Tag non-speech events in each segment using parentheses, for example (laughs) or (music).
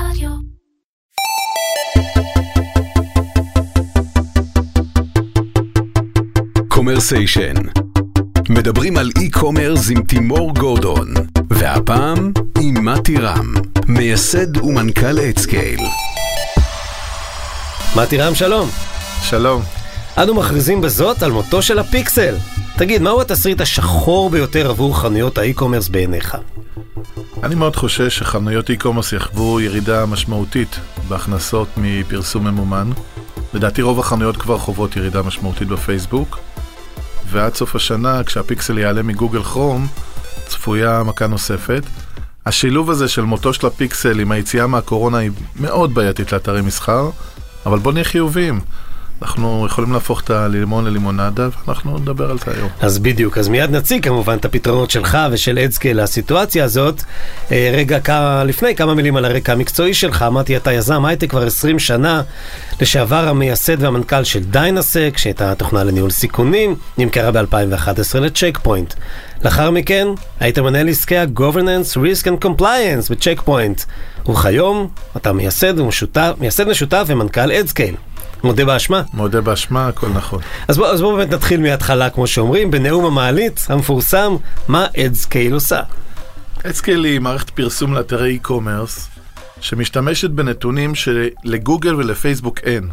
רדיו. קומרסיישן. מדברים על e-commerce עם תימור גורדון, והפעם עם מתי רם, מייסד ומנכ"ל אדסקייל. מתי רם, שלום. שלום. אנו מכריזים בזאת על מותו של הפיקסל. תגיד, מהו התסריט השחור ביותר עבור חנויות ה-e-commerce בעיניך? אני מאוד חושש שחנויות e-commerce יחוו ירידה משמעותית בהכנסות מפרסום ממומן. לדעתי רוב החנויות כבר חוות ירידה משמעותית בפייסבוק, ועד סוף השנה, כשהפיקסל יעלה מגוגל כרום, צפויה מכה נוספת. השילוב הזה של מותו של הפיקסל עם היציאה מהקורונה היא מאוד בעייתית לאתרי מסחר, אבל בוא נהיה חיוביים. אנחנו יכולים להפוך את הלימון ללימונדה, ואנחנו נדבר על זה היום. אז בדיוק, אז מיד נציג כמובן את הפתרונות שלך ושל אדסקייל לסיטואציה הזאת. אה, רגע כמה, לפני כמה מילים על הרקע המקצועי שלך, אמרתי אתה יזם הייטק כבר 20 שנה, לשעבר המייסד והמנכ"ל של Dynasec, שהייתה תוכנה לניהול סיכונים, נמכרה ב-2011 לצ'ק פוינט. לאחר מכן היית מנהל עסקי ה-Governance, Risk and Compliance בצ'ק פוינט. וכיום אתה מייסד ומשותף, מייסד משותף ומנכ"ל אדסקייל. מודה באשמה. מודה באשמה, הכל נכון. אז בואו בוא באמת נתחיל מההתחלה, כמו שאומרים, בנאום המעלית המפורסם, מה אדסקייל עושה. אדסקייל היא מערכת פרסום לאתרי e-commerce, שמשתמשת בנתונים שלגוגל ולפייסבוק אין.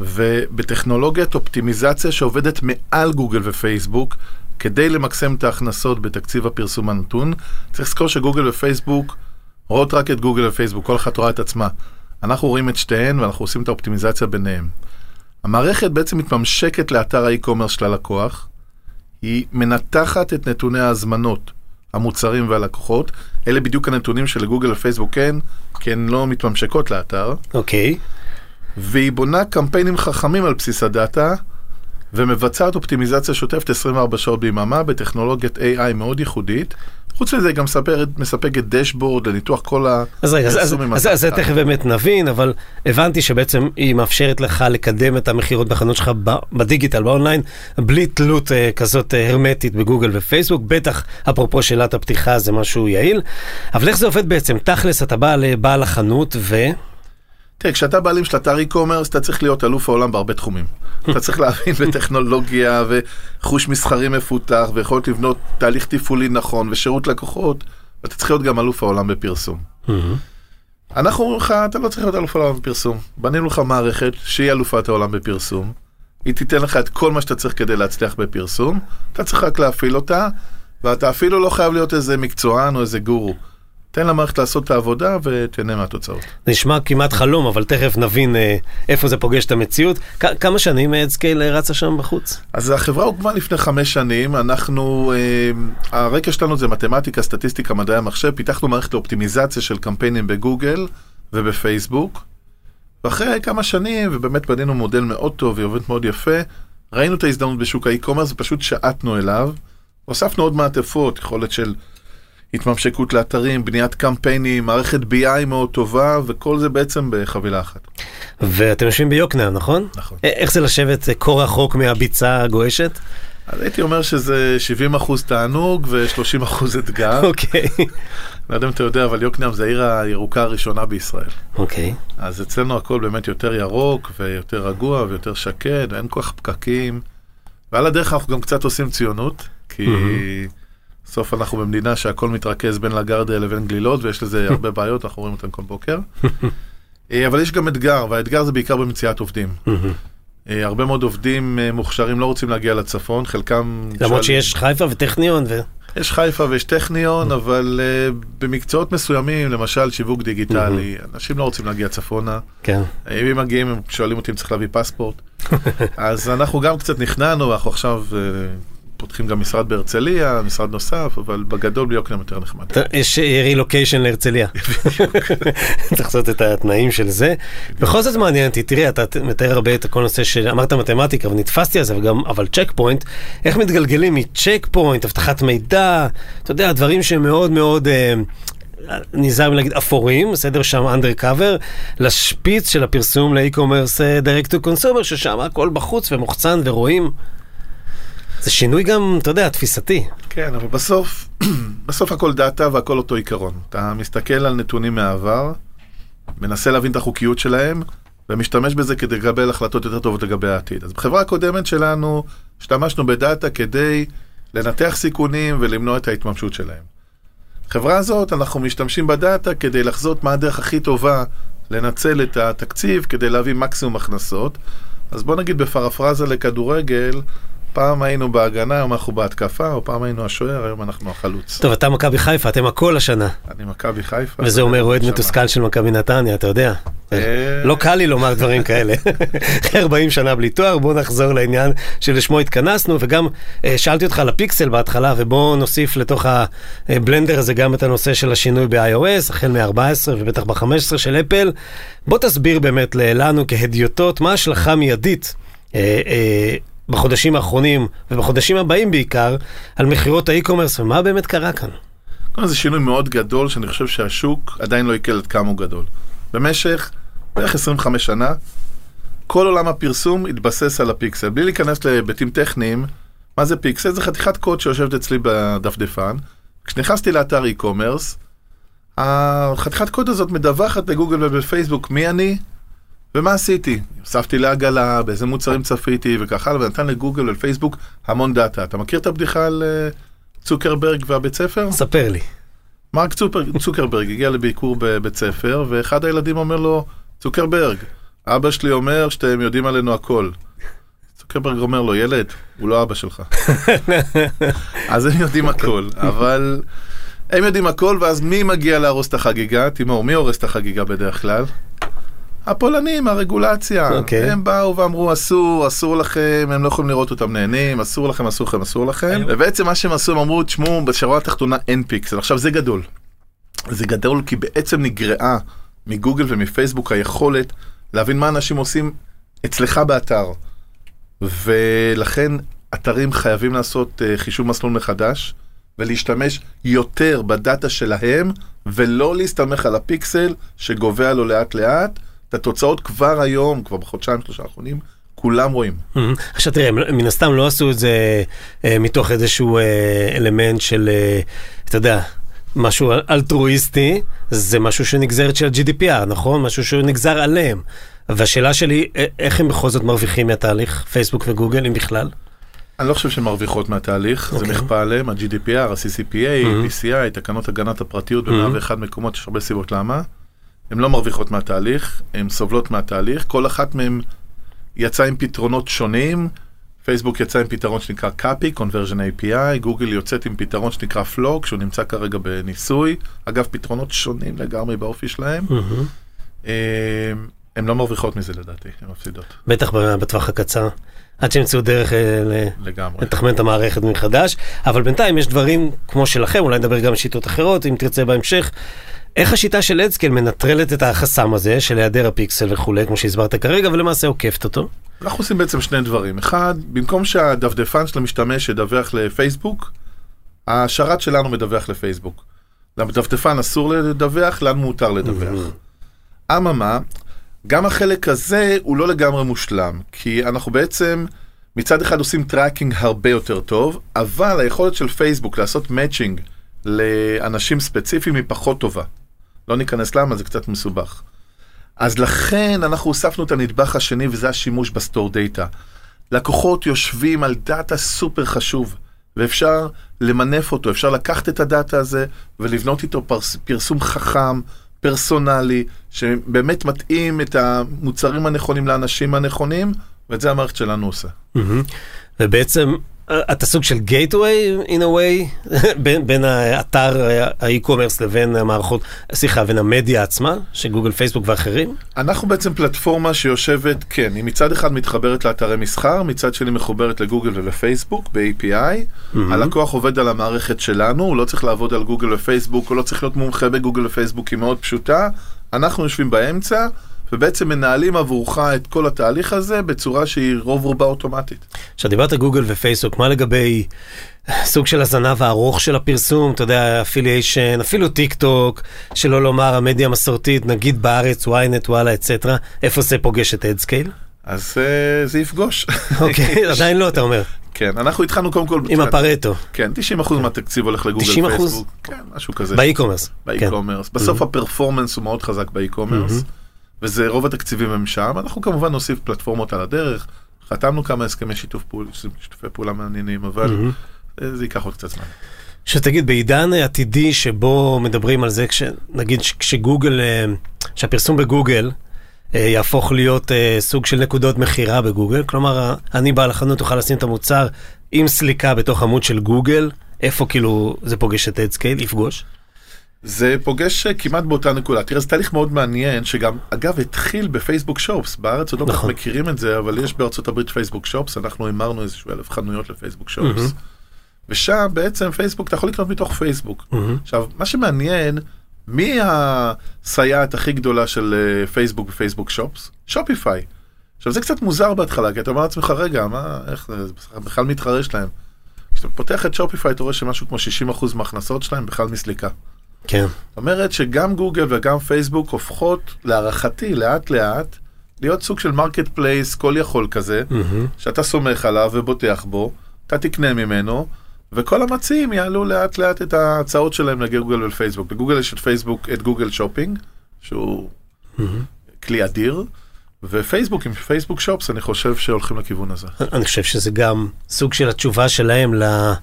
ובטכנולוגיית אופטימיזציה שעובדת מעל גוגל ופייסבוק, כדי למקסם את ההכנסות בתקציב הפרסום הנתון, צריך לזכור שגוגל ופייסבוק רואות רק את גוגל ופייסבוק, כל אחת רואה את עצמה. אנחנו רואים את שתיהן ואנחנו עושים את האופטימיזציה ביניהם. המערכת בעצם מתממשקת לאתר האי-קומרס של הלקוח, היא מנתחת את נתוני ההזמנות, המוצרים והלקוחות, אלה בדיוק הנתונים שלגוגל ופייסבוק כן, כי הן לא מתממשקות לאתר, אוקיי. והיא בונה קמפיינים חכמים על בסיס הדאטה, ומבצעת אופטימיזציה שוטפת 24 שעות ביממה בטכנולוגיית AI מאוד ייחודית. חוץ מזה היא גם מספרת, מספקת דשבורד לניתוח כל אז רגע, אז- אז. אז- אז זה תכף באמת נבין, אבל הבנתי שבעצם היא מאפשרת לך לקדם את המכירות בחנות שלך ב- בדיגיטל, באונליין, בלי תלות אה, כזאת אה, הרמטית בגוגל ופייסבוק, בטח אפרופו שאלת הפתיחה זה משהו יעיל. אבל איך זה עובד בעצם? תכלס, אתה בא לבעל החנות ו... תראה, כשאתה בעלים של אתר e-commerce, אתה צריך להיות אלוף העולם בהרבה תחומים. אתה צריך להבין (laughs) בטכנולוגיה וחוש מסחרי מפותח, ויכולת לבנות תהליך תפעולי נכון ושירות לקוחות, ואתה צריך להיות גם אלוף העולם בפרסום. אנחנו אומרים לך, אתה לא צריך להיות אלוף העולם בפרסום. בנינו לך מערכת שהיא אלופת העולם בפרסום. היא תיתן לך את כל מה שאתה צריך כדי להצליח בפרסום, אתה צריך רק להפעיל אותה, ואתה אפילו לא חייב להיות איזה מקצוען או איזה גורו. תן למערכת לעשות את העבודה ותהנה מהתוצאות. נשמע כמעט חלום, אבל תכף נבין אה, איפה זה פוגש את המציאות. כ- כמה שנים אדסקייל רצה שם בחוץ? אז החברה הוקמה לפני חמש שנים, אנחנו, אה, הרקע שלנו זה מתמטיקה, סטטיסטיקה, מדעי המחשב, פיתחנו מערכת לאופטימיזציה של קמפיינים בגוגל ובפייסבוק, ואחרי כמה שנים, ובאמת בנינו מודל מאוד טוב ועובד מאוד יפה, ראינו את ההזדמנות בשוק האי-קומרס ופשוט שעטנו אליו, הוספנו עוד מעטפות, יכולת של התממשקות לאתרים, בניית קמפיינים, מערכת BI מאוד טובה, וכל זה בעצם בחבילה אחת. ואתם יושבים ביוקנעם, נכון? נכון. איך זה לשבת אה, כה רחוק מהביצה הגועשת? אז הייתי אומר שזה 70% תענוג ו-30% אתגר. אוקיי. לא יודע אם אתה יודע, אבל יוקנעם זה העיר הירוקה הראשונה בישראל. אוקיי. אז אצלנו הכל באמת יותר ירוק ויותר רגוע ויותר שקט, ואין כל כך פקקים. ועל הדרך אנחנו גם קצת עושים ציונות, כי בסוף אנחנו במדינה שהכל מתרכז בין לגרדיה לבין גלילות, ויש לזה (laughs) הרבה בעיות, אנחנו רואים אותן כל בוקר. אה, אבל יש גם אתגר, והאתגר זה בעיקר במציאת עובדים. אה, הרבה מאוד עובדים אה, מוכשרים לא רוצים להגיע לצפון, חלקם... למרות שואלים- שיש חיפה וטכניון ו... יש חיפה ויש טכניון, אבל uh, במקצועות מסוימים, למשל שיווק דיגיטלי, אנשים לא רוצים להגיע צפונה. כן. אם הם מגיעים, הם שואלים אותי אם צריך להביא פספורט. (laughs) אז אנחנו גם קצת נכנענו, אנחנו עכשיו uh, פותחים גם משרד בהרצליה, משרד נוסף, אבל בגדול ביוקנעם יותר נחמד. יש רילוקיישן להרצליה. (laughs) צריך לעשות את התנאים של זה. בכל זאת מעניין אותי, תראה, אתה מתאר הרבה את כל הנושא של, אמרת מתמטיקה ונתפסתי על זה, אבל צ'ק פוינט, איך מתגלגלים מצ'ק פוינט, אבטחת מידע, אתה יודע, דברים שהם מאוד מאוד... אה, נזהר מלהגיד אפורים, בסדר שם undercover, לשפיץ של הפרסום ל-e-commerce direct to consumer, ששם הכל בחוץ ומוחצן ורואים. זה שינוי גם, אתה יודע, תפיסתי. כן, אבל בסוף, (clears throat) בסוף הכל דאטה והכל אותו עיקרון. אתה מסתכל על נתונים מהעבר, מנסה להבין את החוקיות שלהם, ומשתמש בזה כדי לקבל החלטות יותר טובות לגבי העתיד. אז בחברה הקודמת שלנו, השתמשנו בדאטה כדי לנתח סיכונים ולמנוע את ההתממשות שלהם. חברה הזאת, אנחנו משתמשים בדאטה כדי לחזות מה הדרך הכי טובה לנצל את התקציב כדי להביא מקסימום הכנסות. אז בוא נגיד בפרפרזה לכדורגל, פעם היינו בהגנה, היום אנחנו בהתקפה, או פעם היינו השוער, היום אנחנו החלוץ. טוב, אתה מכבי חיפה, אתם הכל השנה. אני מכבי חיפה. וזה אומר אוהד. מתוסכל של מכבי נתניה, אתה יודע. אה. לא קל לי לומר דברים כאלה. אחרי 40 שנה בלי תואר, בוא נחזור לעניין שלשמו התכנסנו, וגם אה, שאלתי אותך על הפיקסל בהתחלה, ובוא נוסיף לתוך הבלנדר הזה גם את הנושא של השינוי ב-iOS, החל מ-14 ובטח ב-15 של אפל. בוא תסביר באמת לנו כהדיוטות, מה ההשלכה מיידית. בחודשים האחרונים ובחודשים הבאים בעיקר, על מכירות האי-קומרס ומה באמת קרה כאן. זה שינוי מאוד גדול, שאני חושב שהשוק עדיין לא עיכל עד כמה הוא גדול. במשך בערך 25 שנה, כל עולם הפרסום התבסס על הפיקסל. בלי להיכנס להיבטים טכניים, מה זה פיקסל? זה חתיכת קוד שיושבת אצלי בדפדפן. כשנכנסתי לאתר e-commerce, החתיכת קוד הזאת מדווחת לגוגל ובפייסבוק מי אני ומה עשיתי. הוספתי לעגלה, באיזה מוצרים צפיתי וכך הלאה, ונתן לגוגל ולפייסבוק המון דאטה. אתה מכיר את הבדיחה על אה, צוקרברג והבית ספר? ספר לי. מרק צוקרברג הגיע לביקור בבית ספר, ואחד הילדים אומר לו, צוקרברג, אבא שלי אומר שאתם יודעים עלינו הכל. צוקרברג אומר לו, ילד, הוא לא אבא שלך. (laughs) אז הם יודעים הכל, אבל הם יודעים הכל, ואז מי מגיע להרוס את החגיגה? תימור, מי הורס את החגיגה בדרך כלל? הפולנים, הרגולציה. אוקיי. הם באו ואמרו, אסור, אסור לכם, הם לא יכולים לראות אותם נהנים, אסור לכם, אסור לכם, אסור לכם. ובעצם מה שהם עשו, הם אמרו, תשמעו, בשורה התחתונה אין פיקסל. עכשיו, זה גדול. זה גדול כי בעצם נגרעה מגוגל ומפייסבוק היכולת להבין מה אנשים עושים אצלך באתר. ולכן אתרים חייבים לעשות uh, חישוב מסלול מחדש ולהשתמש יותר בדאטה שלהם ולא להסתמך על הפיקסל שגובה לו לאט לאט. את התוצאות כבר היום, כבר בחודשיים שלושה האחרונים, כולם רואים. עכשיו תראה, הם מן הסתם לא עשו את זה אה, מתוך איזשהו אה, אלמנט של, אה, אתה יודע, משהו אלטרואיסטי, זה משהו שנגזרת של ה-GDPR, נכון? משהו שנגזר עליהם. והשאלה שלי, איך הם בכל זאת מרוויחים מהתהליך, פייסבוק וגוגל, אם בכלל? אני לא חושב שהן מרוויחות מהתהליך, זה אוקיי. נכפה עליהם, ה-GDPR, ה-CCPA, Mhm. PCI, תקנות הגנת הפרטיות Mhm. ב-101 מקומות, יש הרבה סיבות למה. הן לא מרוויחות מהתהליך, הן סובלות מהתהליך, כל אחת מהן יצאה עם פתרונות שונים. פייסבוק יצא עם פתרון שנקרא קאפי, Conversion API, גוגל יוצאת עם פתרון שנקרא פלוג, שהוא נמצא כרגע בניסוי. אגב, פתרונות שונים לגמרי באופי שלהם. אה, הן לא מרוויחות מזה לדעתי, הן מפסידות בטח בטווח הקצר, עד שימצאו דרך אה, לגמרי. לתחמן את המערכת מחדש, אבל בינתיים יש דברים כמו שלכם, אולי נדבר גם על שיטות אחרות, אם תרצה בהמשך. איך השיטה של אדסקל מנטרלת את החסם הזה של היעדר הפיקסל וכולי, כמו שהסברת כרגע, ולמעשה עוקפת אותו? אנחנו עושים בעצם שני דברים. אחד, במקום שהדפדפן של המשתמש ידווח לפייסבוק, השרת שלנו מדווח לפייסבוק. לדפדפן אסור לדווח, לנו מותר לדווח. אממה, גם החלק הזה הוא לא לגמרי מושלם, כי אנחנו בעצם מצד אחד עושים tracking הרבה יותר טוב, אבל היכולת של פייסבוק לעשות matching לאנשים ספציפיים היא פחות טובה. לא ניכנס למה, זה קצת מסובך. אז לכן אנחנו הוספנו את הנדבך השני וזה השימוש ב-store data. לקוחות יושבים על דאטה סופר חשוב ואפשר למנף אותו, אפשר לקחת את הדאטה הזה ולבנות איתו פרס, פרסום חכם, פרסונלי, שבאמת מתאים את המוצרים הנכונים לאנשים הנכונים, ואת זה המערכת שלנו עושה. מהמם. ובעצם אתה סוג של gateway in a way (laughs) בין, בין האתר אה, ה-e-commerce לבין המערכות, סליחה, בין המדיה עצמה, של גוגל, פייסבוק ואחרים? אנחנו בעצם פלטפורמה שיושבת, כן, היא מצד אחד מתחברת לאתרי מסחר, מצד שני מחוברת לגוגל ולפייסבוק ב-API. הלקוח עובד על המערכת שלנו, הוא לא צריך לעבוד על גוגל ופייסבוק, הוא לא צריך להיות מומחה בגוגל ופייסבוק, היא מאוד פשוטה. אנחנו יושבים באמצע, ובעצם מנהלים עבורך את כל התהליך הזה בצורה שהיא רוב רובה אוטומטית. עכשיו דיברת גוגל ופייסבוק, מה לגבי סוג של הזנב הארוך של הפרסום, אתה יודע, affiliation, אפילו טיק טוק, שלא לומר המדיה המסורתית, נגיד בארץ, ynet, וואלה, et cetera, איפה זה פוגש את אדסקייל? אז uh, זה יפגוש. אוקיי, (laughs) עדיין לא, אתה אומר. כן, אנחנו התחלנו קודם כל... עם הפרטו, כן, 90% מהתקציב הולך לגוגל 90%? פייסבוק. כן, משהו כזה. ב-e-commerce. ב-e-commerce. בסוף ה-performance הוא מאוד חזק ב-e-commerce, וזה רוב התקציבים הם שם. אנחנו כמובן נוסיף פלטפורמות על הדרך. חתמנו כמה הסכמי שיתוף פעולה, שיתופי פעולה מעניינים, אבל אה, זה ייקח עוד קצת זמן. שתגיד, בעידן עתידי שבו מדברים על זה, כש, נגיד כשגוגל, אה, שהפרסום בגוגל אה, יהפוך להיות סוג של נקודות מכירה בגוגל, כלומר, אני בעל החנות אוכל לשים את המוצר עם סליקה בתוך עמוד של גוגל, איפה כאילו זה פוגש את אדסקייל, יפגוש? זה פוגש אה, כמעט באותה נקודה. תראה, זה תהליך מאוד מעניין, שגם, אגב, התחיל בפייסבוק שופס. בארץ עוד לא כל כך נכון. מכירים את זה, אבל יש בארצות הברית פייסבוק שופס, אנחנו המרנו איזשהו אלף חנויות לפייסבוק שופס. ושם בעצם פייסבוק, אתה יכול לקנות מתוך פייסבוק. עכשיו, מה שמעניין, מי הסייעת הכי גדולה של אה, פייסבוק בפייסבוק שופס? שופיפיי. עכשיו, זה קצת מוזר בהתחלה, כי אתה אומר לעצמך, רגע, מה, איך זה בכלל מתחרה שלהם. כשאתה פותח את Shopify, אתה רואה שמשהו כמו 60% מההכנסות שלהם בכלל מסליקה. כן. זאת אומרת שגם גוגל וגם פייסבוק הופכות, להערכתי, לאט לאט, להיות סוג של marketplace כל יכול כזה, שאתה סומך עליו ובוטח בו, אתה תקנה ממנו, וכל המציעים יעלו לאט לאט את ההצעות שלהם לגוגל ולפייסבוק. בגוגל יש את פייסבוק, את Google Shopping, שהוא כלי אדיר, ופייסבוק עם פייסבוק שופס, אני חושב שהולכים לכיוון הזה. אני חושב שזה גם סוג של התשובה שלהם ל... אה,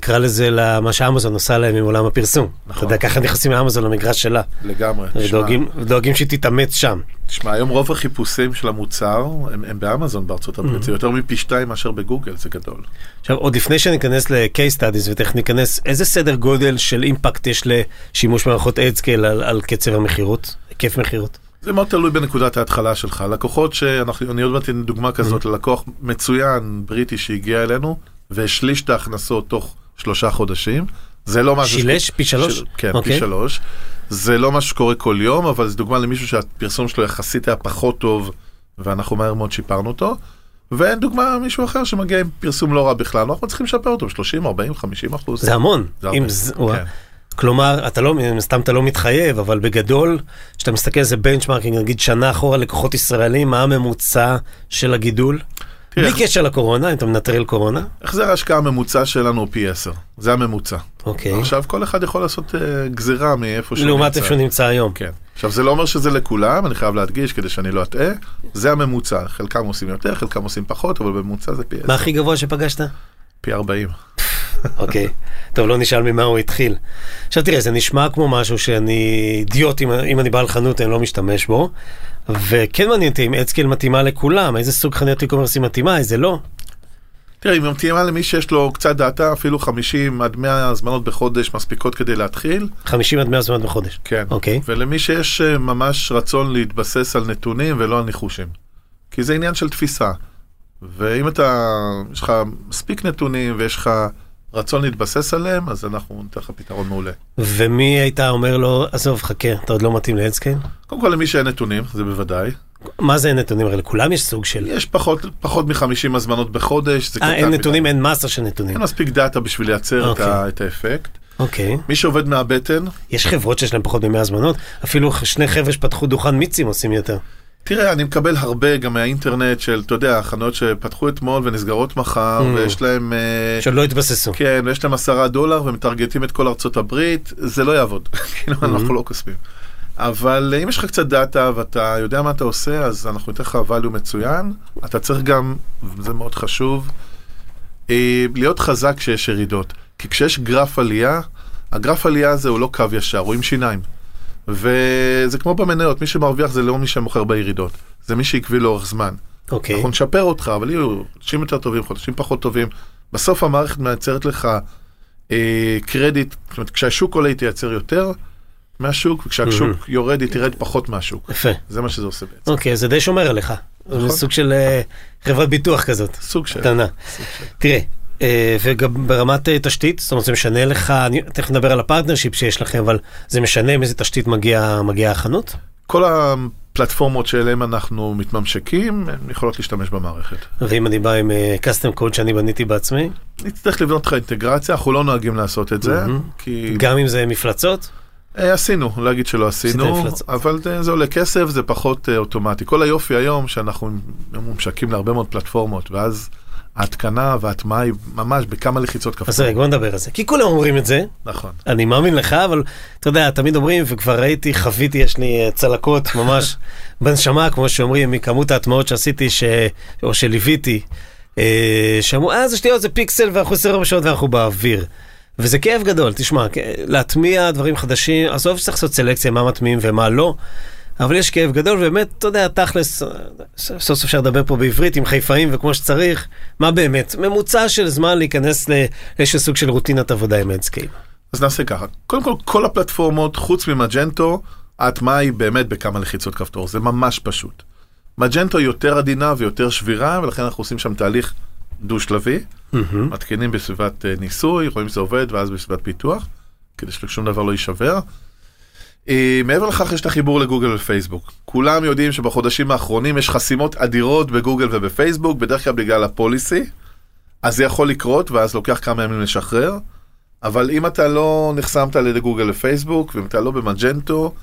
קרא לזה למה שאמזון עושה להם עם עולם הפרסום. אתה יודע, ככה נכנסים מאמזון למגרש שלה. לגמרי. דואגים- שהיא תתאמץ שם. תשמע, היום רוב החיפושים של המוצר הם, באמזון בארצות הברית, זה יותר מפי שתיים מאשר בגוגל, זה גדול. עכשיו, עוד לפני שניכנס ל-case studies ותכף ניכנס, איזה סדר גודל של אימפקט יש לשימוש במערכות אדסקייל על, על קצב המכירות, היקף מכירות? זה מאוד תלוי בנקודת ההתחלה שלך. לקוחות שאנחנו, אני עוד מעט אתן דוגמה כזאת, ללקוח מצוין בריטי שהגיע אלינו והשליש את ההכנסות תוך שלושה חודשים. זה לא משהו... שילש? פי שלוש? של- כן, אוקיי. פי שלוש. זה לא משהו שקורה כל יום, אבל זו דוגמה למישהו שהפרסום שלו יחסית היה פחות טוב, ואנחנו מהר מאוד שיפרנו אותו. ואין דוגמה מישהו אחר שמגיע עם פרסום לא רע בכלל, אנחנו צריכים לשפר אותו, 30, 40, 50 אחוז. זה המון. זה הרבה, זה- כן. כלומר, אתה לא, מן הסתם אתה לא מתחייב, אבל בגדול, כשאתה מסתכל על זה בנצ'מארקינג, נגיד שנה אחורה לקוחות ישראלים, מה הממוצע של הגידול? בלי קשר לקורונה, אם אתה מנטרל קורונה. החזר ההשקעה הממוצע שלנו הוא פי 10, זה הממוצע. אוקיי. עכשיו כל אחד יכול לעשות אה, גזירה מאיפה שהוא לעומת נמצא. איפה שהוא נמצא היום. כן. עכשיו זה לא אומר שזה לכולם, אני חייב להדגיש כדי שאני לא אטעה, זה הממוצע, חלקם עושים יותר, חלקם עושים פחות, אבל בממוצע זה פי 10, מה הכי גבוה שפגשת? פי 40. אוקיי. טוב, לא נשאל ממה הוא התחיל. עכשיו תראה, זה נשמע כמו משהו שאני אידיוט, אם, אם אני בעל חנות, אני לא משתמש בו. וכן מעניין אותי אם אדסקייל מתאימה לכולם, איזה סוג חנויות e-commerce היא מתאימה, איזה לא. תראה, אם מתאימה למי שיש לו קצת דאטה, אפילו 50 עד 100 הזמנות בחודש מספיקות כדי להתחיל, 50 עד 100 הזמנות בחודש. כן. אוקיי. ולמי שיש אה, ממש רצון להתבסס על נתונים ולא על ניחושים. כי זה עניין של תפיסה. ואם אתה, יש לך מספיק נתונים ויש לך רצון להתבסס עליהם, אז אנחנו ניתן לך פתרון מעולה. ומי היית אומר לו, עזוב, חכה, אתה עוד לא מתאים לאדסקייל? קודם כל למי שאין נתונים, זה בוודאי. מה זה אין נתונים? הרי לכולם יש סוג של... יש פחות, פחות מ-50 הזמנות בחודש. אה, אין מדי. נתונים, אין מסה של נתונים. אין מספיק דאטה בשביל לייצר את, אוקיי. ה, את האפקט. אוקיי. מי שעובד מהבטן, יש חברות שיש להן פחות מ-100 הזמנות, אפילו שני חבר'ה שפתחו דוכן מיצים עושים יותר. תראה, אני מקבל הרבה גם מהאינטרנט של, אתה יודע, חנויות שפתחו אתמול ונסגרות מחר, Mm. ויש להם... אה, שלא התבססו. כן, ויש להם עשרה דולר ומטרגטים את כל ארצות הברית, זה לא יעבוד, (laughs) כאילו Mm-hmm. אנחנו לא כוספים. אבל אה, אם יש לך קצת דאטה ואתה יודע מה אתה עושה, אז אנחנו ניתן לך value מצוין. אתה צריך גם, וזה מאוד חשוב, אה, להיות חזק כשיש ירידות. כי כשיש גרף עלייה, הגרף עלייה הזה הוא לא קו ישר, הוא עם שיניים. וזה כמו במניות, מי שמרוויח זה לא מי שמוכר בירידות, זה מי שעקבי לאורך זמן. אוקיי. אנחנו נשפר אותך, אבל יהיו חודשים יותר טובים, חודשים פחות טובים. בסוף המערכת מייצרת לך אה, קרדיט, זאת אומרת, כשהשוק עולה היא תייצר יותר מהשוק, וכשהשוק יורד היא תרד פחות מהשוק. יפה. זה מה שזה עושה בעצם. אוקיי, זה די שומר עליך. זה סוג של אה, חברת ביטוח כזאת. סוג של... קטנה. תראה, אה, וגם ברמת אה, תשתית, זאת אומרת זה משנה לך, אני תכף נדבר על ה-partnership שיש לכם, אבל זה משנה עם איזה תשתית מגיעה מגיעה החנות? כל הפלטפורמות שאליהן אנחנו מתממשקים, הן יכולות להשתמש במערכת. ואם אני בא עם custom code שאני בניתי בעצמי, נצטרך לבנות לך אינטגרציה, אנחנו לא נוהגים לעשות את זה, מהמם. כי גם אם זה מפלצות? אה, עשינו, לא אגיד שלא עשינו. אבל זה, זה עולה כסף, זה פחות אה, אוטומטי. כל היופי היום שאנחנו ממשקים להרבה מאוד פלטפורמות, ואז ההתקנה וההטמעה היא ממש בכמה לחיצות כפתור. אז רגע, בוא נדבר על זה. כי כולם אומרים את זה, נכון. אני מאמין לך, אבל אתה יודע, תמיד אומרים, וכבר ראיתי, חוויתי, יש לי אה, צלקות ממש (laughs) בנשמה, כמו שאומרים, מכמות ההטמעות שעשיתי, ש... או שליוויתי, אה, שאמרו, אה, זה שטויות, זה פיקסל, ואנחנו 24 שעות ואנחנו באוויר. וזה כאב גדול, תשמע, להטמיע דברים חדשים, עזוב שצריך לעשות סלקציה, מה מטמיעים ומה לא, אבל יש כאב גדול, ובאמת, אתה יודע, תכלס, סוף סוף אפשר לדבר פה בעברית עם חיפאים וכמו שצריך, מה באמת, ממוצע של זמן להיכנס לאיזשהו סוג של רוטינת עבודה עם אדסקייל. אז נעשה ככה, קודם כל, כל הפלטפורמות, חוץ ממג'נטו, ההטמעה היא באמת בכמה לחיצות כפתור, זה ממש פשוט. מג'נטו יותר עדינה ויותר שבירה, ולכן אנחנו עושים שם תהליך דו-שלבי, מתקינים בסביבת אה, ניסוי, רואים שזה עובד, ואז בסביבת פיתוח, כדי ששום דבר לא יישבר. אה, מעבר לכך יש את החיבור לגוגל ופייסבוק. כולם יודעים שבחודשים האחרונים יש חסימות אדירות בגוגל ובפייסבוק, בדרך כלל בגלל הפוליסי, אז זה יכול לקרות, ואז לוקח כמה ימים לשחרר. אבל אם אתה לא נחסמת על ידי גוגל ופייסבוק, ואם אתה לא במג'נטו,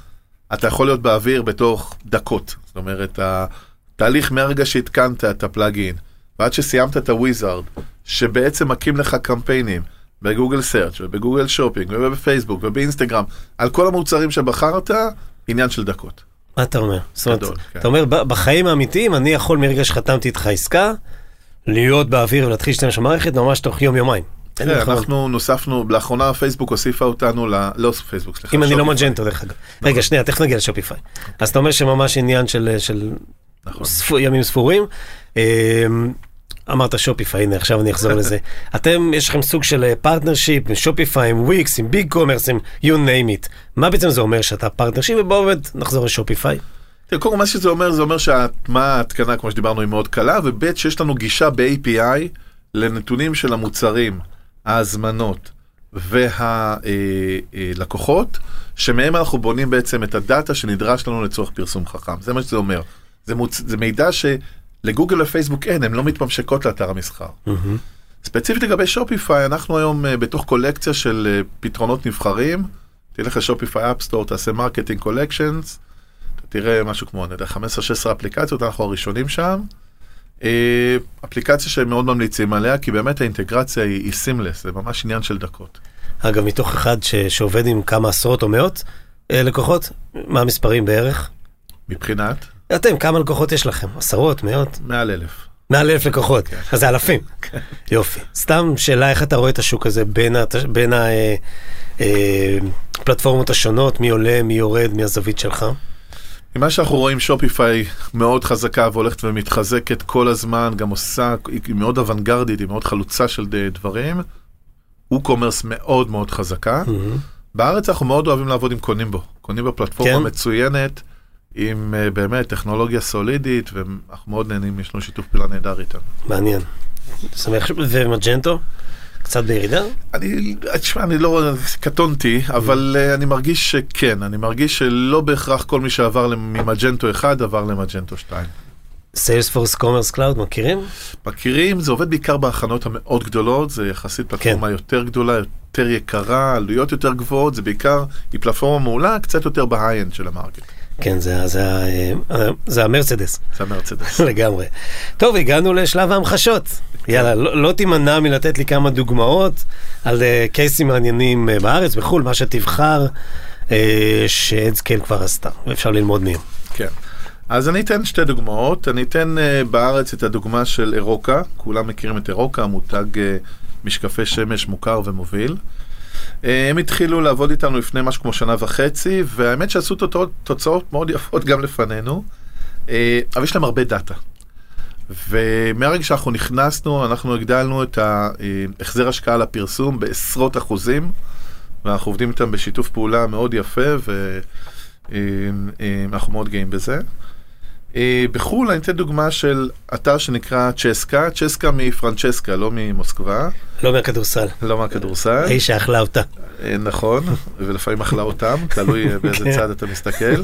אתה יכול להיות באוויר בתוך דקות. זאת אומרת, התהליך מהרגע שהתקנת את הפלאגין, ועד שסיימת את הוויזארד, שבעצם מקים לך קמפיינים בגוגל סרצ' ובגוגל שופינג ובפייסבוק ובאינסטגרם, על כל המוצרים שבחרת, עניין של דקות. מה אתה אומר? זאת אומרת, כן. אתה אומר, בחיים האמיתיים, אני יכול מרגע שחתמתי איתך עסקה, להיות באוויר ולהתחיל להשתמש במערכת ממש תוך יום-יומיים. כן, אנחנו נוספנו, לאחרונה פייסבוק הוסיפה אותנו, ל... לא פייסבוק, סליחה. אם אני לא. מג'נטו, דרך אגב. רגע, שנייה, תכף נגיע לשופיפיי. אז אתה אומר שממש עניין של נכון. ימים ספורים. אמ, אמרת Shopify, הנה עכשיו אני אחזור לזה. (laughs) אתם, יש לכם סוג של partnership עם Shopify, עם Wix, עם BigCommerce, עם you name it. מה בעצם זה אומר שאתה partnership? ובואו באמת נחזור ל Shopify. קודם כל מה שזה אומר, זה אומר שההטמעה ההתקנה, כמו שדיברנו, היא מאוד קלה, וב' שיש לנו גישה ב-API לנתונים של המוצרים, ההזמנות והלקוחות, שמהם אנחנו בונים בעצם את ה data שנדרש לנו לצורך פרסום חכם. זה מה שזה אומר. זה, מוצ... זה מידע שלגוגל ופייסבוק אין, הן לא מתממשקות לאתר המסחר. ספציפית לגבי Shopify, אנחנו היום אה, בתוך קולקציה של אה, פתרונות נבחרים. תלך ל Shopify App Store, תעשה marketing collections, תראה משהו כמו, אני יודע, 15-16 אפליקציות, אנחנו הראשונים שם. אה, אפליקציה שהם מאוד ממליצים עליה, כי באמת האינטגרציה היא, היא seamless, זה ממש עניין של דקות. אגב, מתוך אחד ש- שעובד עם כמה עשרות או מאות לקוחות, מה המספרים בערך? מבחינת, אתם, כמה לקוחות יש לכם? עשרות, מאות? מעל אלף. מעל אלף לקוחות, אז זה אלפים. (laughs) יופי. סתם שאלה, איך אתה רואה את השוק הזה בין הת- בין הפלטפורמות השונות, מי עולה, מי יורד, מהזווית שלך? ממה שאנחנו רואים, שופיפיי מאוד חזקה והולכת ומתחזקת כל הזמן, גם עושה, היא מאוד אוונגרדית, היא מאוד חלוצה של דברים. WooCommerce מאוד מאוד חזקה. בארץ אנחנו מאוד אוהבים לעבוד עם קונימבו. קונימבו פלטפורמה כן. מצוינת, עם אה, באמת טכנולוגיה סולידית, ואנחנו מאוד נהנים, יש לנו שיתוף פעולה נהדר איתם. מעניין. שמח, ש- ו Magento? קצת בירידה? אני, תשמע, אני לא, קטונתי, אבל uh, אני מרגיש שכן, אני מרגיש שלא בהכרח כל מי שעבר מ Magento 1 עבר ל Magento 2. Salesforce Commerce Cloud, מכירים? מכירים, זה עובד בעיקר בחנויות המאוד גדולות, זה יחסית פלטפורמה כן. יותר גדולה, יותר יקרה, עלויות יותר גבוהות, זה בעיקר, היא פלטפורמה מעולה, קצת יותר ב high-end של ה market. כן, זה, זה, ה- אה, זה המרצדס, זה המרצדס. (laughs) לגמרי. טוב, הגענו לשלב ההמחשות. יאללה, לא, לא תימנע מלתת לי כמה דוגמאות על אה, case ים מעניינים אה, בארץ, בחו"ל, מה שתבחר, אה, ש Adscale כבר עשתה, ואפשר ללמוד מהם. כן. אז אני אתן שתי דוגמאות, אני אתן uh, בארץ את הדוגמה של אירוקה, כולם מכירים את אירוקה, מותג uh, משקפי שמש מוכר ומוביל. Uh, הם התחילו לעבוד איתנו לפני משהו כמו שנה וחצי, והאמת שעשו תוצאות, תוצאות מאוד יפות גם לפנינו, uh, אבל יש להם הרבה דאטה. ומהרגע שאנחנו נכנסנו, אנחנו הגדלנו את ההחזר השקעה לפרסום בעשרות אחוזים, ואנחנו עובדים איתם בשיתוף פעולה מאוד יפה, ואנחנו מאוד גאים בזה. אה, בחו"ל אני אתן דוגמה של אתר שנקרא צ'סקה, צ'סקה מפרנצ'סקה, לא ממוסקבה, לא מהכדורסל. לא מהכדורסל. האיש שאכלה אותה. אה, נכון, ולפעמים אכלה אותם, תלוי אה, באיזה כן. צד אתה מסתכל.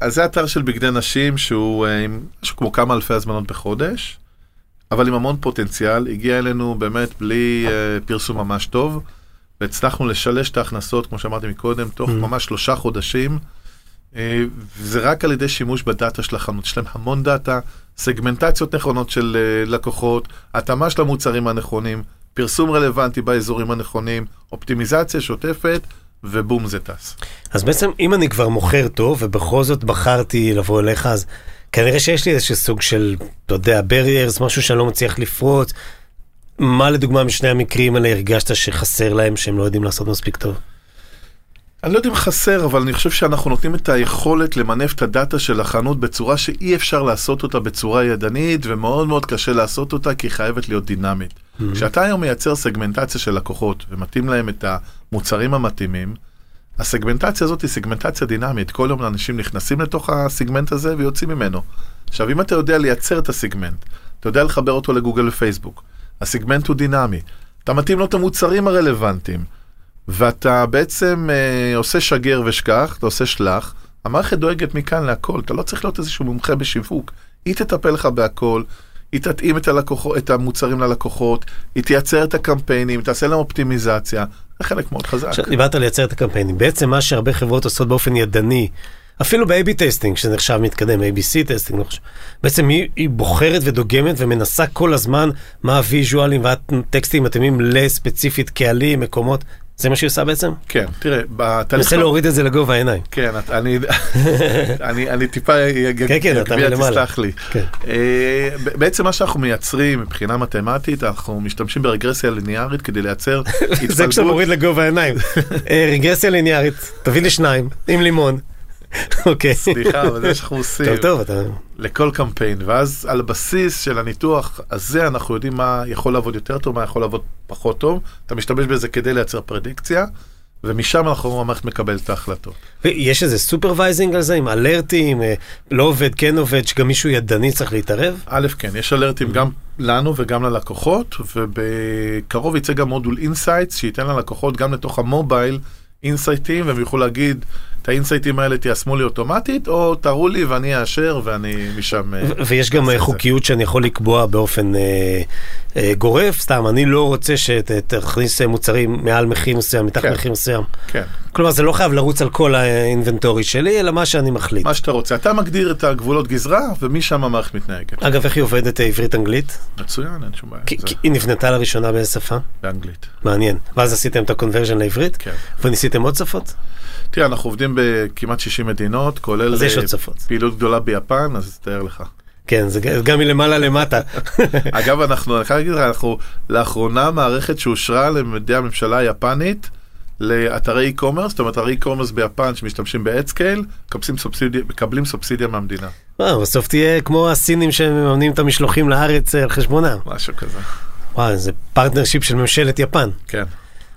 אז זה אתר של בגדי נשים שהוא עם משהו כמו כמה אלפי הזמנות בחודש, אבל עם המון פוטנציאל, הגיע אלינו באמת בלי פרסום ממש טוב, והצלחנו לשלש את ההכנסות, כמו שאמרתי מקודם, תוך Mm. ממש שלושה חודשים, זה רק על ידי שימוש בדאטה של החנות. יש להם המון דאטה, סגמנטציות נכונות של אה, לקוחות, התאמה של המוצרים הנכונים, פרסום רלוונטי באזורים הנכונים, אופטימיזציה שוטפת, ובום זה טס. אז בעצם אם אני כבר מוכר טוב ובכל זאת בחרתי לבוא אליך, אז כנראה שיש לי איזשהו סוג של, אתה יודע, barriers, משהו שאני לא מצליח לפרוץ. מה לדוגמה משני המקרים האלה הרגשת שחסר להם, שהם לא יודעים לעשות מספיק טוב? אני לא יודע אם חסר, אבל אני חושב שאנחנו נותנים את היכולת למנף את הדאטה של החנות בצורה שאי אפשר לעשות אותה בצורה ידנית, ומאוד מאוד קשה לעשות אותה, כי היא חייבת להיות דינמית. Mm-hmm. כשאתה היום מייצר סגמנטציה של לקוחות, ומתאים להם את המוצרים המתאימים, הסגמנטציה הזאת היא סגמנטציה דינמית. כל יום אנשים נכנסים לתוך הסגמנט הזה ויוצאים ממנו. עכשיו, אם אתה יודע לייצר את הסגמנט, אתה יודע לחבר אותו לגוגל ופייסבוק, הסגמנט הוא דינמי, אתה מתאים לו את המוצרים הרלוונטיים, ואתה בעצם אה, עושה שגר ושכח, אתה עושה שלח, המערכת דואגת מכאן להכל, אתה לא צריך להיות איזשהו מומחה בשיווק, היא תטפל לך בהכל, היא תתאים את, הלקוחות, את המוצרים ללקוחות, היא תייצר את הקמפיינים, תעשה להם אופטימיזציה, זה חלק מאוד חזק. עכשיו, דיברת על לייצר את הקמפיינים. בעצם מה שהרבה חברות עושות באופן ידני, אפילו ב- AB testing, שזה נחשב מתקדם, ABC testing, לא חשוב. בעצם היא, היא בוחרת ודוגמת ומנסה כל הזמן מה ה visual ים והטקסטים מתאימים לספציפית קהלים, מקומות. זה מה שהיא עושה בעצם? כן, תראה, בתהליך... מנסה להוריד את זה לגובה העיניים. כן, אני, (laughs) אני, אני טיפה כן, כן, אתה מלמעלה. תסלח לי. כן. אה, בעצם מה שאנחנו מייצרים מבחינה מתמטית, אנחנו משתמשים ברגרסיה ליניארית כדי לייצר (laughs) זה כשאתה התפלגות. מוריד לגובה העיניים. (laughs) אה, רגרסיה ליניארית, תביא לי שניים, עם לימון. אוקיי. סליחה, אבל זה שאנחנו עושים טוב, טוב, אתה... לכל קמפיין, ואז על הבסיס של הניתוח הזה אנחנו יודעים מה יכול לעבוד יותר טוב, מה יכול לעבוד פחות טוב. אתה משתמש בזה כדי לייצר פרדיקציה, ומשם אנחנו המערכת מקבלת את ההחלטות. ויש איזה supervising על זה עם alert ים, אה, לא עובד, כן עובד, שגם מישהו ידני צריך להתערב? א', כן, יש alert ים גם לנו וגם ללקוחות, ובקרוב יצא גם מודול insights, שייתן ללקוחות גם לתוך המובייל insight ים, והם יוכלו להגיד, את ה insight ים האלה תיישמו לי אוטומטית, או תראו לי ואני אאשר ואני משם... אה, ויש גם אה. חוקיות שאני יכול לקבוע באופן אה, אה, גורף, סתם, אני לא רוצה שתכניס מוצרים מעל מחיר מסוים, מתחת כן. מחיר מסוים. כן, כלומר, זה לא חייב לרוץ על כל ה inventory שלי, אלא מה שאני מחליט. מה שאתה רוצה. אתה מגדיר את הגבולות גזרה, ומשם המערכת מתנהגת. אגב, איך היא עובדת עברית-אנגלית? מצוין, אין שום בעיה. כי זה כי היא נבנתה לראשונה באיזה שפה? באנגלית. מעניין. ואז עשיתם את הקונברז'ן לעברית? כן. וניסיתם עוד שפות? תראה, אנחנו עובדים בכמעט 60 מדינות, כולל אה. פעילות גדולה ביפן, אז תאר לך. כן, זה גם מלמעלה למטה. (laughs) אגב, אנחנו, אני חייב להגיד לך, אנחנו לאחרונה מערכת שאושרה על ידי הממשלה היפנית לאתרי e-commerce, זאת אומרת, אתרי e-commerce ביפן שמשתמשים ב-AdScale, מקבלים סובסידיה, מקבלים סובסידיה מהמדינה, וואו, בסוף תהיה כמו הסינים שמממנים את המשלוחים לארץ אה, על חשבונם. משהו כזה. וואי, זה partnership של ממשלת יפן. כן.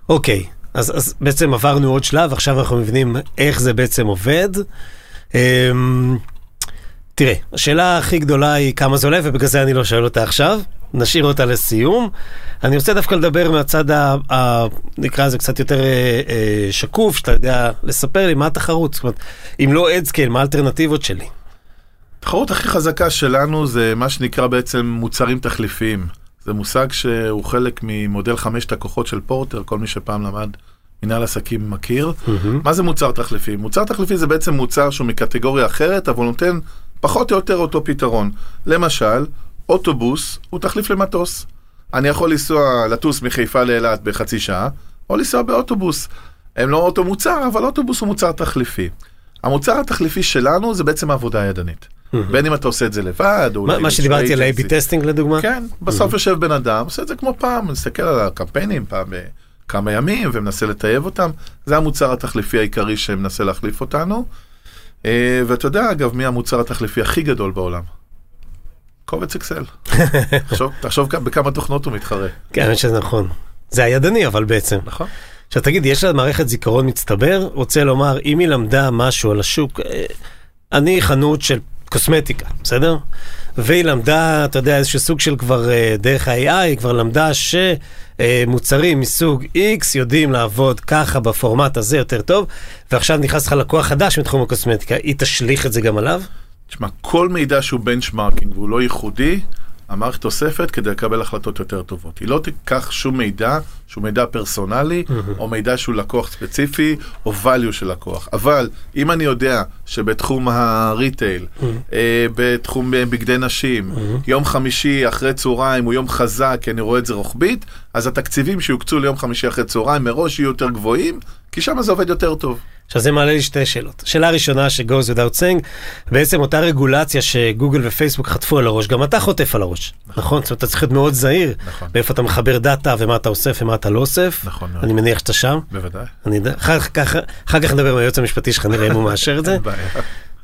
אוקיי, אז, אז בעצם עברנו עוד שלב, עכשיו אנחנו מבינים איך זה בעצם עובד. אמ, תראה, השאלה הכי גדולה היא כמה זה עולה, ובגלל זה אני לא שואל אותה עכשיו, נשאיר אותה לסיום. אני רוצה דווקא לדבר מהצד, ה, ה, נקרא לזה קצת יותר אה, אה, שקוף, שאתה יודע לספר לי מה התחרות. זאת אומרת, אם לא אדסקייל, מה האלטרנטיבות שלי? התחרות הכי חזקה שלנו זה מה שנקרא בעצם מוצרים תחליפיים. זה מושג שהוא חלק ממודל חמשת הכוחות של פורטר, כל מי שפעם למד מנהל עסקים מכיר. מה זה מוצר תחליפי? מוצר תחליפי זה בעצם מוצר שהוא מקטגוריה אחרת, אבל נותן פחות או יותר אותו פתרון. למשל, אוטובוס הוא תחליף למטוס. אני יכול לנסוע, לטוס מחיפה לאילת בחצי שעה, או לנסוע באוטובוס. הם לא אותו מוצר, אבל אוטובוס הוא מוצר תחליפי. המוצר התחליפי שלנו זה בעצם העבודה הידנית. בין אם אתה עושה את זה לבד, או... אולי מה שדיברתי על. A-B testing לדוגמה? כן, בסוף יושב בן אדם, עושה את זה כמו פעם, מסתכל על הקמפיינים פעם בכמה ימים ומנסה לטייב אותם. זה המוצר התחליפי העיקרי שמנסה להחליף אותנו. אה, ואתה יודע, אגב, מי המוצר התחליפי הכי גדול בעולם? קובץ אקסל. (laughs) תחשוב, בכמה תוכנות הוא מתחרה. כן, האמת שזה נכון. זה הידני אבל בעצם. נכון. עכשיו תגיד, יש לה מערכת זיכרון מצטבר? רוצה לומר, אם היא למדה משהו על השוק, אה, אני חנות של קוסמטיקה, בסדר? והיא למדה, אתה יודע, איזשהו סוג של כבר אה, דרך ה-AI, היא כבר למדה שמוצרים מסוג X יודעים לעבוד ככה בפורמט הזה יותר טוב, ועכשיו נכנס לך לקוח חדש מתחום הקוסמטיקה, היא תשליך את זה גם עליו? תשמע, כל מידע שהוא benchmarking והוא לא ייחודי, המערכת אוספת כדי לקבל החלטות יותר טובות. היא לא תיקח שום מידע שהוא מידע פרסונלי, או מידע שהוא לקוח ספציפי, או value של לקוח. אבל אם אני יודע שבתחום ה retail, אה, בתחום אה, בגדי נשים, יום חמישי אחרי צהריים הוא יום חזק, כי אני רואה את זה רוחבית, אז התקציבים שיוקצו ליום חמישי אחרי צהריים מראש יהיו יותר גבוהים, כי שם זה עובד יותר טוב. עכשיו זה מעלה לי שתי שאלות. שאלה ראשונה ש-goes without saying, בעצם אותה רגולציה שגוגל ופייסבוק חטפו על הראש, גם אתה חוטף על הראש, נכון? זאת אומרת, אתה צריך להיות מאוד זהיר, נכון. באיפה אתה מחבר דאטה ומה אתה אוסף ומה אתה לא אוסף. נכון. אני מניח שאתה שם. בוודאי. אני יודע, אחר כך, אחר כך נדבר עם היועץ המשפטי שלך, נראה אם הוא מאשר את זה. (laughs)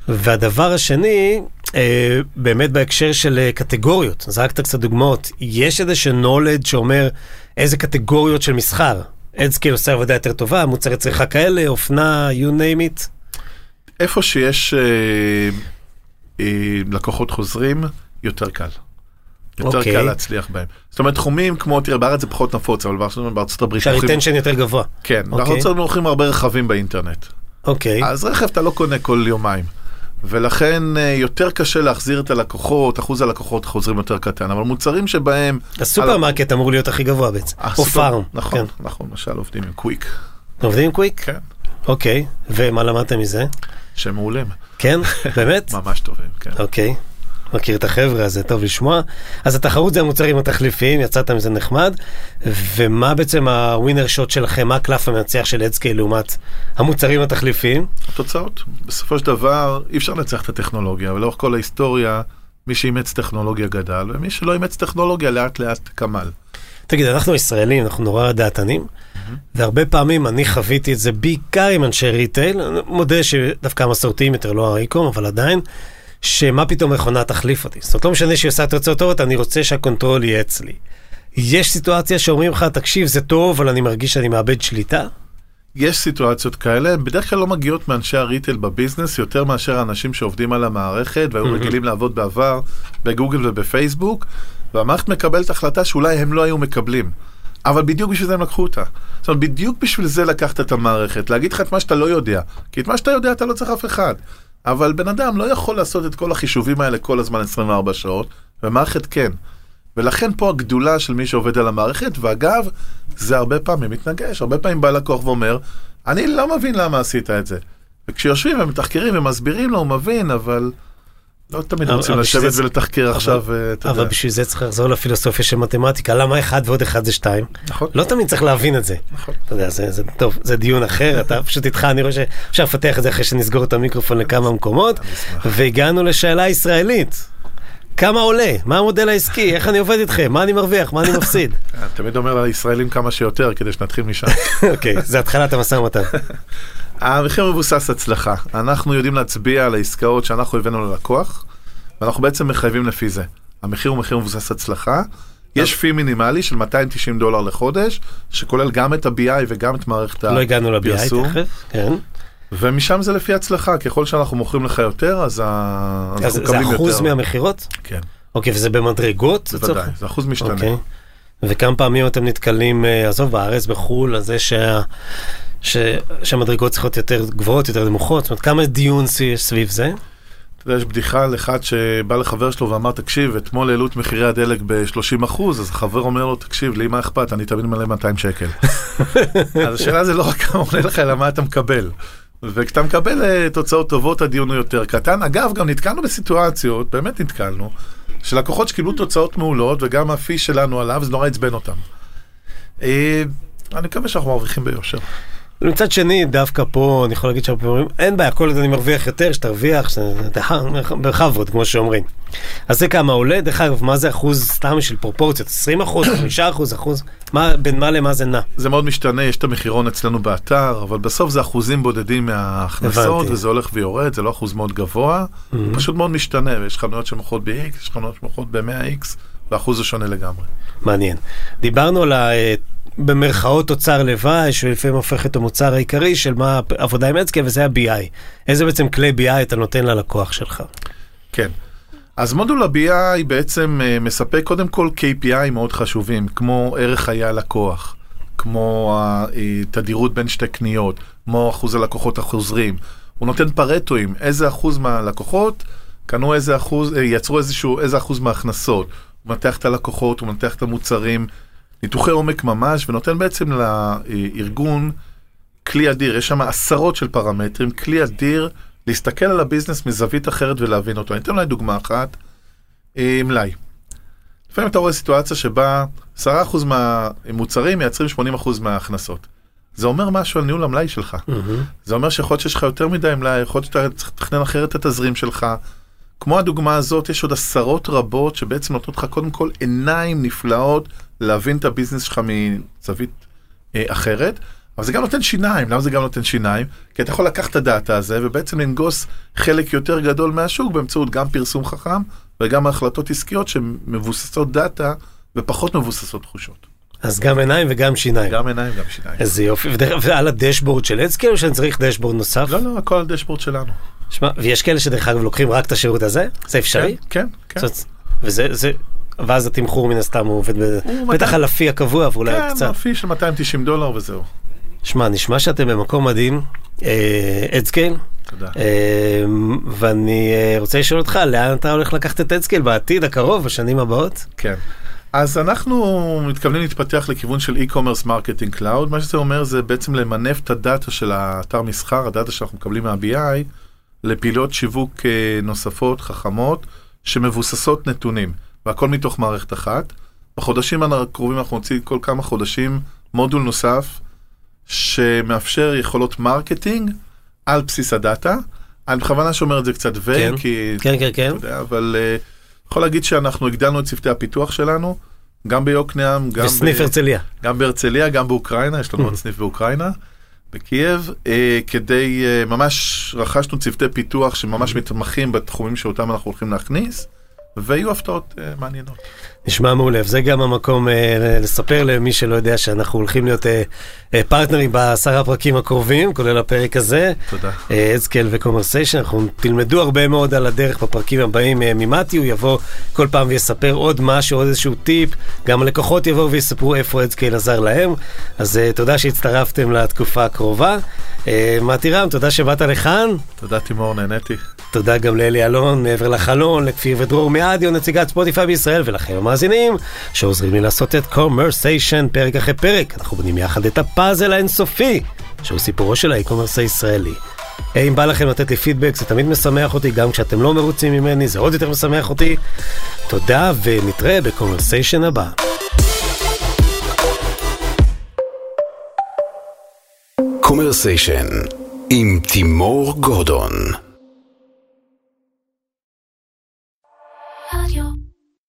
והדבר השני, אה, באמת בהקשר של אה, קטגוריות, זרקת קצת דוגמאות, יש איזשהו knowledge שאומר איזה קטגוריות של מסחר. Adscale עושה עבודה יותר טובה, מוצרי צריכה כאלה, אופנה, you name it. איפה שיש אה, אה, לקוחות חוזרים, יותר קל. יותר אוקיי. קל להצליח בהם. זאת אומרת, תחומים כמו, תראה, בארץ זה פחות נפוץ, אבל בארצות הברית... שה retention יותר גבוה. כן, אוקיי. בארצות הברית מוכרים הרבה רכבים באינטרנט. אוקיי, אז רכב אתה לא קונה כל יומיים. ולכן אה, יותר קשה להחזיר את הלקוחות, אחוז הלקוחות חוזרים יותר קטן, אבל מוצרים שבהם... הסופרמרקט אמור להיות הכי גבוה בעצם, או הסופר- פארם. נכון, כן. נכון, למשל עובדים עם קוויק. עובדים עם קוויק? כן, אוקיי, ומה למדתם מזה? שהם מעולים, כן? (laughs) באמת? ממש טובים, כן. אוקיי. מכיר את החבר'ה, אז זה טוב לשמוע. אז התחרות זה המוצרים התחליפיים, יצאת מזה נחמד. ומה בעצם הווינר שוט שלכם, מה הקלף המנצח של אדסקייל לעומת המוצרים התחליפיים? התוצאות, בסופו של דבר אי אפשר לנצח את הטכנולוגיה, ולאורך כל ההיסטוריה, מי שאימץ טכנולוגיה גדל, ומי שלא אימץ טכנולוגיה לאט לאט קמל. תגיד, אנחנו ישראלים, אנחנו נורא דעתנים, והרבה פעמים אני חוויתי את זה בעיקר עם אנשי retail, אני מודה שדווקא המסורתיים יותר, לא ה e-com, אבל עדיין, שמה פתאום מכונה תחליף אותי. זאת אומרת, לא משנה שהיא עושה תוצאות טובות, אני רוצה שה control יהיה אצלי. יש סיטואציה שאומרים לך, תקשיב, זה טוב, אבל אני מרגיש שאני מאבד שליטה? יש סיטואציות כאלה, הן בדרך כלל לא מגיעות מאנשי ה retail בביזנס, יותר מאשר האנשים שעובדים על המערכת, והיו רגילים לעבוד בעבר בגוגל ובפייסבוק, והמערכת מקבלת החלטה שאולי הם לא היו מקבלים. אבל בדיוק בשביל זה הם לקחו אותה. זאת אומרת, בדיוק בשביל זה לקחת את המערכת, להגיד לך את מה שאתה לא יודע. כי את מה שאתה יודע אתה לא צריך אף אחד. אבל בן אדם לא יכול לעשות את כל החישובים האלה כל הזמן 24 שעות, ומערכת כן. ולכן פה הגדולה של מי שעובד על המערכת, ואגב, זה הרבה פעמים מתנגש, הרבה פעמים בא לקוח ואומר, אני לא מבין למה עשית את זה. וכשיושבים ומתחקרים ומסבירים לו, הוא מבין, אבל לא תמיד אבל- רוצים אבל לשבת ולתחקר אבל- עכשיו, אה, אתה אבל יודע. בשביל זה צריך לחזור לפילוסופיה של מתמטיקה, למה אחד ועוד אחד זה שתיים? נכון. לא תמיד צריך להבין את זה. נכון. אתה יודע, זה, זה טוב, זה דיון אחר, אתה (laughs) פשוט איתך, אני רואה שאפשר לפתח את זה אחרי שנסגור את המיקרופון לכמה מקומות. והגענו לשאלה ישראלית. כמה עולה? מה המודל העסקי? איך אני עובד איתכם? מה אני מרוויח? מה אני מפסיד? (laughs) אני תמיד אומר לישראלים כמה שיותר, כדי שנתחיל משם. (laughs) אוקיי, זה התחלת המשא ומתן. המחיר מבוסס הצלחה. אנחנו יודעים להצביע על העסקאות שאנחנו הבאנו ללקוח, ואנחנו בעצם מחייבים לפי זה. המחיר הוא מחיר מבוסס הצלחה. יש פי מינימלי של 290 דולר לחודש, שכולל גם את ה-BI וגם את מערכת לא הגענו ל-BI הפרסום, תכף, כן. ומשם זה לפי הצלחה, ככל שאנחנו מוכרים לך יותר, אז ה- אז אנחנו זה מקבלים אחוז יותר. מהמכירות? כן, אוקיי, וזה במדרגות? בוודאי, זה אחוז משתנה. אוקיי. וכמה פעמים אתם נתקלים, אה, עזוב, בארץ, בחו"ל, על זה שה... ש... שהמדרגות צריכות יותר גבוהות, יותר נמוכות, זאת אומרת, כמה דיון יש סביב זה? אתה יודע, יש בדיחה על אחד שבא לחבר שלו ואמר, תקשיב, אתמול העלו את מחירי הדלק ב-30 אחוז, אז החבר אומר לו, תקשיב, לי מה אכפת, אני תמיד מלא 200 שקל. (laughs) אז השאלה זה לא רק כמה עולה לך, אלא מה אתה מקבל. וכשאתה מקבל אה, תוצאות טובות, הדיון הוא יותר קטן. אגב, גם נתקלנו בסיטואציות, באמת נתקלנו, שלקוחות שקיבלו תוצאות מעולות, וגם הפי שלנו עליו, זה נורא עצבן אותם. אה, אני מקווה שאנחנו מרוויחים ביושר. מצד שני, דווקא פה, אני יכול להגיד שהרבה פעמים, אין בעיה, כל עוד אני מרוויח יותר, שתרוויח, שתח- בכבוד, כמו שאומרים. אז זה כמה עולה, דרך אגב, מה זה אחוז סתם של פרופורציות? 20 אחוז, (coughs) 5 אחוז, אחוז? מה, בין מה למה זה נע? זה מאוד משתנה, יש את המחירון אצלנו באתר, אבל בסוף זה אחוזים בודדים מההכנסות. וזה הולך ויורד, זה לא אחוז מאוד גבוה, הוא פשוט מאוד משתנה, ויש חנויות שמוכרות ב-X, יש חנויות שמוכרות ב-100X, והאחוז הוא שונה לגמרי. מעניין. דיברנו על במרכאות תוצר לוואי, שלפעמים הופך את המוצר העיקרי של מה עבודה עם אדסקייל, וזה ה-BI. איזה בעצם כלי BI אתה נותן ללקוח שלך? כן. אז מודול ה-BI בעצם אה, מספק קודם כל KPI מאוד חשובים, כמו ערך חיי הלקוח, כמו התדירות בין שתי קניות, כמו אחוז הלקוחות החוזרים. הוא נותן פרטואים, איזה אחוז מהלקוחות קנו איזה אחוז, אה, יצרו איזשהו, איזה אחוז מההכנסות, הוא מנתח את הלקוחות, הוא מנתח את המוצרים, ניתוחי עומק ממש, ונותן בעצם לארגון כלי אדיר, יש שם עשרות של פרמטרים, כלי אדיר להסתכל על הביזנס מזווית אחרת ולהבין אותו. אני אתן אולי דוגמה אחת, אה, מלאי. לפעמים אתה רואה סיטואציה שבה 10% מהמוצרים מייצרים 80% מההכנסות. זה אומר משהו על ניהול המלאי שלך. Mm-hmm. זה אומר שיכול להיות שיש לך יותר מדי מלאי, יכול להיות שאתה צריך לתכנן אחרת את התזרים שלך. כמו הדוגמה הזאת, יש עוד עשרות רבות שבעצם נותנות לך קודם כל עיניים נפלאות להבין את ה business שלך מזווית אה, אחרת. אבל זה גם נותן שיניים, למה זה גם נותן שיניים? כי אתה יכול לקחת את הדאטה הזה ובעצם לנגוס חלק יותר גדול מהשוק באמצעות גם פרסום חכם וגם החלטות עסקיות שמבוססות דאטה ופחות מבוססות תחושות. אז גם עיניים וגם שיניים. גם עיניים וגם שיניים. איזה יופי. ועל ה dashboard של AdScale או שאני צריך dashboard נוסף? לא, לא, הכל על dashboard שלנו. שמע, ויש כאלה שדרך אגב לוקחים רק את השירות הזה? זה אפשרי? כן, כן. זאת, וזה, זה, ואז התמחור מן הסתם הוא עובד. בטח על ה fee הקבוע ואולי כן, קצת. כן, ה fee של 290 דולר וזהו. שמע, נשמע שאתם במקום מדהים, AdScale. תודה. אה, ואני אה, רוצה לשאול אותך, לאן אתה הולך לקחת את AdScale בעתיד הקרוב, בשנים הבאות? כן. אז אנחנו מתכוונים להתפתח לכיוון של e-commerce marketing cloud, מה שזה אומר זה בעצם למנף את הדאטה של האתר מסחר, הדאטה שאנחנו מקבלים מה-BI, לפעילות שיווק אה, נוספות, חכמות, שמבוססות נתונים, והכל מתוך מערכת אחת. בחודשים הקרובים אנחנו נוציא כל כמה חודשים מודול נוסף, שמאפשר יכולות marketing על בסיס הדאטה. אני בכוונה שומר את זה קצת ו... כן, כי... כן, כן, כן. יודע, אבל אה, יכול להגיד שאנחנו הגדלנו את צוותי הפיתוח שלנו, גם ביוקנעם, גם... בסניף הרצליה. גם בהרצליה, גם באוקראינה, יש לנו עוד סניף באוקראינה, בקייב, אה, כדי, אה, ממש רכשנו צוותי פיתוח שממש מתמחים בתחומים שאותם אנחנו הולכים להכניס, ויהיו הפתעות אה, מעניינות. נשמע מעולה, זה גם המקום אה, לספר למי שלא יודע שאנחנו הולכים להיות אה, אה, פרטנרים בעשרה פרקים הקרובים, כולל הפרק הזה. תודה. AdScale וקומרסיישן, אנחנו תלמדו הרבה מאוד על הדרך בפרקים הבאים אה, ממתי, הוא יבוא כל פעם ויספר עוד משהו, עוד איזשהו טיפ, גם הלקוחות יבואו ויספרו איפה AdScale עזר להם, אז אה, תודה שהצטרפתם לתקופה הקרובה. אה, מתי רם, תודה שבאת לכאן. תודה תימור, נהניתי. תודה גם לאלי אלון, מעבר לחלון, לכפיר ודרור מאדיו, נציגת ספוטיפיי בישראל, ולכם המאזינים, שעוזרים לי לעשות את קומרסיישן פרק אחרי פרק. אנחנו בונים יחד את הפאזל האינסופי, שהוא סיפורו של ה e-commerce הישראלי. אם בא לכם לתת לי פידבק, זה תמיד משמח אותי, גם כשאתם לא מרוצים ממני, זה עוד יותר משמח אותי. תודה, ונתראה בקומרסיישן הבא. קומרסיישן עם תימור גורדון